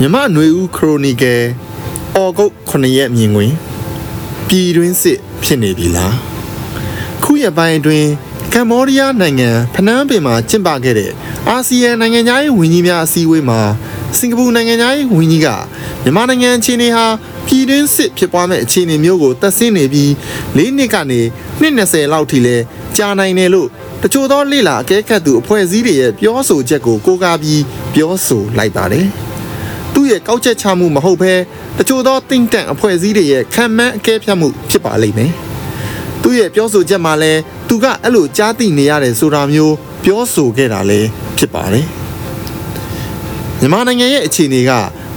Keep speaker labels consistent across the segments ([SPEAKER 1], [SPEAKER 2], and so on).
[SPEAKER 1] မြမຫນွေဦးခရိုနီကယ်အော်ဂုတ်9ရက်မြင်တွင်ပြည်တွင်းစစ်ဖြစ်နေပြီလားခုရပိုင်းအတွင်းကမ္ဘောဒီးယားနိုင်ငံဖနန်းပင်မှာကျင်းပခဲ့တဲ့အာဆီယံနိုင်ငံသားရေးဝန်ကြီးများအစည်းအဝေးမှာစင်ကာပူနိုင်ငံသားရေးဝန်ကြီးကမြန်မာနိုင်ငံအခြေအနေဟာပြည်တွင်းစစ်ဖြစ်ပွားမဲ့အခြေအနေမျိုးကိုသက်ဆင်းနေပြီး၄နှစ်ကနေနှစ်20လောက်ထိလဲကြာနိုင်တယ်လို့တချို့သောလေလာအကဲခတ်သူအဖွဲ့အစည်းတွေရဲ့ပြောဆိုချက်ကိုကိုးကားပြီးပြောဆိုလိုက်ပါတယ်။ သူ့ရဲ့ကောက်ချက်ချမှုမဟုတ်ဘဲတချို့သောတင်းတန့်အဖွဲ့အစည်းတွေရဲ့ခံမှန်းအကဲဖြတ်မှုဖြစ်ပါလိမ့်မယ်။သူ့ရဲ့ပြောဆိုချက်မှာလဲသူကအဲ့လိုကြားသိနေရတယ်ဆိုတာမျိုးပြောဆိုခဲ့တာလဲဖြစ်ပါတယ်။မြန်မာနိုင်ငံရဲ့အခြေအနေက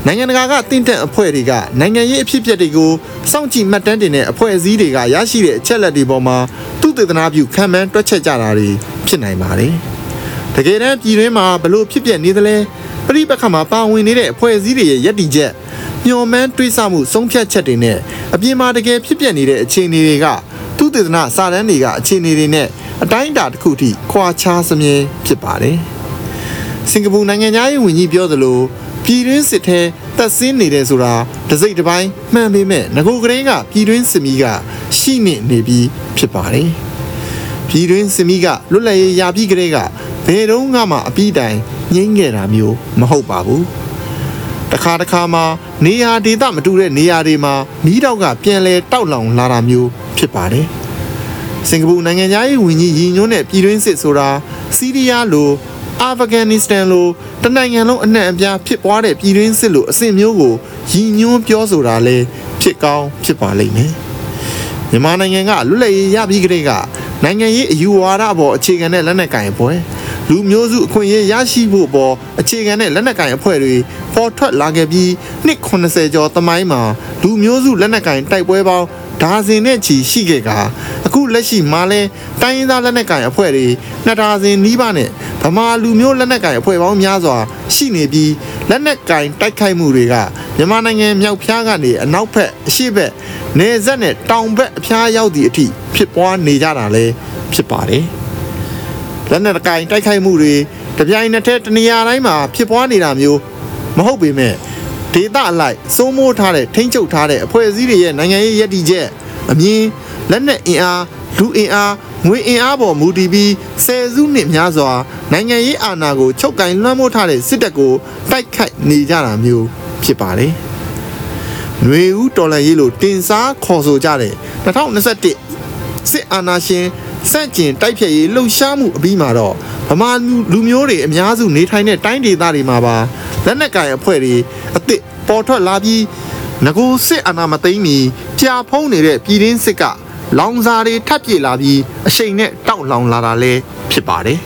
[SPEAKER 1] နိုင်ငံတကာကတင့်တဲ့အဖွဲ့တွေကနိုင်ငံရေးအဖြစ်အပျက်တွေကိုစောင့်ကြည့်မှတ်တမ်းတင်တဲ့အဖွဲ့အစည်းတွေကရရှိတဲ့အချက်လက်တွေပေါ်မှာသူသေသနာပြုခံမှန်းတွက်ချက်ကြတာတွေဖြစ်နိုင်ပါတယ်။တကယ်တမ်းပြည်တွင်းမှာဘလို့ဖြစ်ပျက်နေသလဲ ပြိပက္ခမှာပါဝင်နေတဲ့အဖွဲ့အစည်းတွေရဲ့ယက်တီချက်ညှော်မှန်းတွေးဆမှုဆုံးဖြတ်ချက်တွေနဲ့အပြင်မှာတကယ်ဖြစ်ပျက်နေတဲ့အခြေအနေတွေကသူသေသနာစာတမ်းတွေကအခြေအနေတွေနဲ့အတိုင်းအတာတစ်ခုထိခွာခြားစမြဲဖြစ်ပါတယ်။စင်ကာပူနိုင်ငံသားရေးဝန်ကြီးပြောသလိုပြည်တွင်းစစ်ထဲတက်ဆင်းနေတယ်ဆိုတာတစိမ့်တစ်ပိုင်းမှန်ပေမဲ့ငကိုကလေးကပြည်တွင်းစစ်မီးကရှိနေနေပြီးဖြစ်ပါတယ်။ပြည်တွင်းစစ်မီးကလွတ်လပ်ရေးရပြီးကလေးက ဘယ်တော့မှအပြီးတိုင်ငြိမ့်ခဲ့တာမျိုးမဟုတ်ပါဘူး။တခါတခါမှာနေရာဒေသမတူတဲ့နေရာတွေမှာမီးတောက်ကပြန်လဲတောက်လောင်လာတာမျိုးဖြစ်ပါတယ်။စင်ကာပူနိုင်ငံသားရေးဝန်ကြီးရည်ညွှန်းတဲ့ပြည်တွင်းစစ်ဆိုတာစီးရီးယားလိုအာဖဂန်နစ္စတန်လိုတနိုင်ငံလုံးအနှံ့အပြားဖြစ်ပွားတဲ့ပြည်တွင်းစစ်လိုအဆင့်မျိုးကိုရည်ညွှန်းပြောဆိုတာလဲဖြစ်ကောင်းဖြစ်ပါလိမ့်မယ်။မြန်မာနိုင်ငံကလွတ်လပ်ရေးရပြီးကတည်းကနိုင်ငံရေးအယူဝါဒအပေါ်အခြေခံတဲ့လက်နက်ကင်အဖွဲ့ လူမျိုးစုအခွင့်အရေးရရှိဖို့ပေါ်အခြေခံတဲ့လက်နက်ကင်အဖွဲ့တွေပေါ်ထွက်လာခဲ့ပြီးနှစ်80ကျော်သမိုင်းမှာလူမျိုးစုလက်နက်ကင်တိုက်ပွဲပေါင်းဒါဇင်နဲ့ချီရှိခဲ့ကအခုလက်ရှိမှာလဲတိုင်းရင်းသားလက်နက်ကင်အဖွဲ့တွေနှစ်ဒါဇင်နီးပါးနဲ့ဗမာလူမျိုးလက်နက်ကင်အဖွဲ့ပေါင်းများစွာရှိနေပြီးလက်နက်ကင်တိုက်ခိုက်မှုတွေကမြန်မာနိုင်ငံမြောက်ဖျားကနေအနောက်ဘက်အရှေ့ဘက်နေဆက်နဲ့တောင်ဘက်အဖျားရောက်သည့်အထိဖြစ်ပွားနေကြတာလဲဖြစ်ပါတယ် လက်နက်ကင်တိုက်ခိုက်မှုတွေတပြိုင်နက်တည်းတနေရာတိုင်းမှာဖြစ်ပွားနေတာမျိုးမဟုတ်ပေမဲ့ဒေသအလိုက်စိုးမိုးထားတဲ့ထိမ့်ချုပ်ထားတဲ့အဖွဲ့အစည်းတွေရဲ့နိုင်ငံရေးရည်တည်ချက်အမြင်လက်နက်အင်အားလူအင်အားငွေအင်အားပေါ်မူတည်ပြီးဆယ်စုနှစ်များစွာနိုင်ငံရေးအာဏာကိုချုပ်ကင်လွှမ်းမိုးထားတဲ့စစ်တပ်ကိုတိုက်ခိုက်နေကြတာမျိုးဖြစ်ပါတယ်။ຫນွေဦးတော်လှန်ရေးလို့တင်စားခေါ်ဆိုကြတဲ့2021စစ်အာဏာရှင် စန့်ကျင်တိုက်ဖြတ်ရေးလှုပ်ရှားမှုအပြီးမှာတော့ဗမာလူမျိုးတွေအများစုနေထိုင်တဲ့တိုင်းဒေသတွေမှာပါလက်နက်ကင်အဖွဲ့တွေအစ်စ်ပေါ်ထွက်လာပြီးငကိုစစ်အာဏာမသိမ်းမီကြာဖုံးနေတဲ့ပြည်ရင်းစစ်ကလောင်စာတွေထပ်ပြေလာပြီးအရှိန်နဲ့တောက်လောင်လာတာလည်းဖြစ်ပါတယ်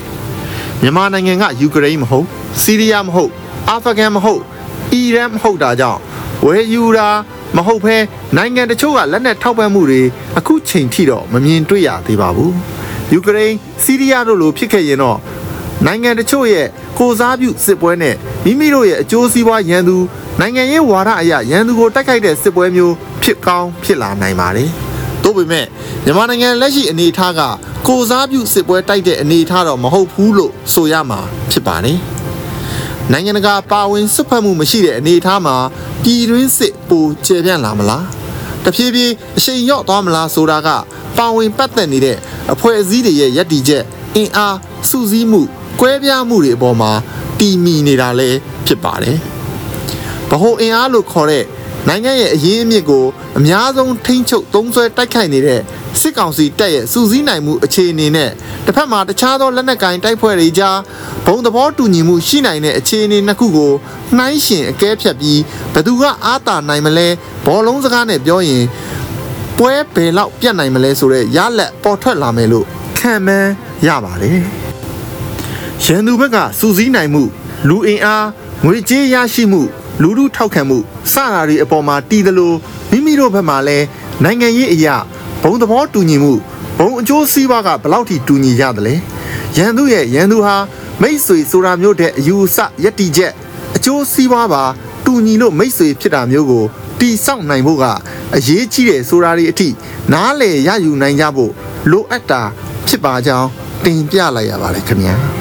[SPEAKER 1] မြန်မာနိုင်ငံကယူကရိန်းမဟုတ် စီးရီးယားမဟုတ် အာဖဂန်မဟုတ်အီရန်မဟုတ်တာကြောင့်ဝယ်ယူတာ မဟုတ်ဘဲနိုင်ငံတချို့ကလက်နက်ထောက်ပံ့မှုတွေအခုချိန်ထိတော့မမြင်တွေ့ရသေးပါဘူးယူကရိန်းစီးရီးယားတို့လိုဖြစ်ခဲ့ရင်တော့နိုင်ငံတချို့ရဲ့ကိုစားပြုစစ်ပွဲနဲ့မိမိတို့ရဲ့အကျိုးစီးပွားရန်သူနိုင်ငံရေးဝါဒအရရန်သူကိုတိုက်ခိုက်တဲ့စစ်ပွဲမျိုးဖြစ်ကောင်းဖြစ်လာနိုင်ပါတယ်။သို့ပေမဲ့မြန်မာနိုင်ငံလက်ရှိအနေအထားကကိုစားပြုစစ်ပွဲတိုက်တဲ့အနေအထားတော့မဟုတ်ဘူးလို့ဆိုရမှာဖြစ်ပါတယ်။ နိုင်ငံတကာပါဝင်စွတ်ဖက်မှုမရှိတဲ့အနေအထားမှာပြည်တွင်းစစ်ပိုကျေပြန့်လာမလား။တဖြည်းဖြည်းအရှိန်ရော့သွားမလားဆိုတာကပါဝင်ပတ်သက်နေတဲ့အဖွဲ့အစည်းတွေရဲ့ယက်တီချက်အင်အားစုစည်းမှုကွဲပြားမှုတွေအပေါ်မှာတီမီနေတာလည်းဖြစ်ပါတယ်။ဗဟိုအင်အားလို့ခေါ်တဲ့ နိုင်ငံရဲ့အရင်းအမြစ်ကိုအများဆုံးထိန်းချုပ်သုံးစွဲတိုက်ခိုက်နေတဲ့စစ်ကောင်စီတပ်ရဲ့စူးစီးနိုင်မှုအခြေအနေနဲ့တစ်ဖက်မှာတခြားသောလက်နက်ကင်တိုက်ဖွဲ့တွေကြားဘုံသဘောတူညီမှုရှိနိုင်တဲ့အခြေအနေနှစ်ခုကိုနှိုင်းယှဉ်အကဲဖြတ်ပြီးဘယ်သူကအားတာနိုင်မလဲဘောလုံးစကားနဲ့ပြောရင်ပွဲဘယ်လောက်ပြတ်နိုင်မလဲဆိုတော့ရလက်ပေါ်ထွက်လာမယ်လို့ခံမှန်းရပါတယ်ရန်သူဘက်ကစူးစီးနိုင်မှုလူအင်အားငွေကြေးရရှိမှု လူလူထောက်ခံမှုစတာတွေအပေါ်မှာတည်တယ်လို့မိမိတို့ဘက်မှာလည်းနိုင်ငံရေးအရာဘုံသဘောတူညီမှုဘုံအကျိုးစီးပွားကဘယ်လောက်ထိတူညီရတယ်လဲရန်သူရဲ့ရန်သူဟာမိတ်ဆွေဆိုတာမျိုးတဲ့အယူအဆယက်တီချက်အကျိုးစီးပွားပါတူညီလို့မိတ်ဆွေဖြစ်တာမျိုးကိုတီဆောက်နိုင်ဖို့ကအရေးကြီးတယ်ဆိုတာတွေအထိနားလည်ရယူနိုင်ကြဖို့လိုအပ်တာဖြစ်ပါကြောင်းတင်ပြလိုက်ရပါတယ်ခင်ဗျာ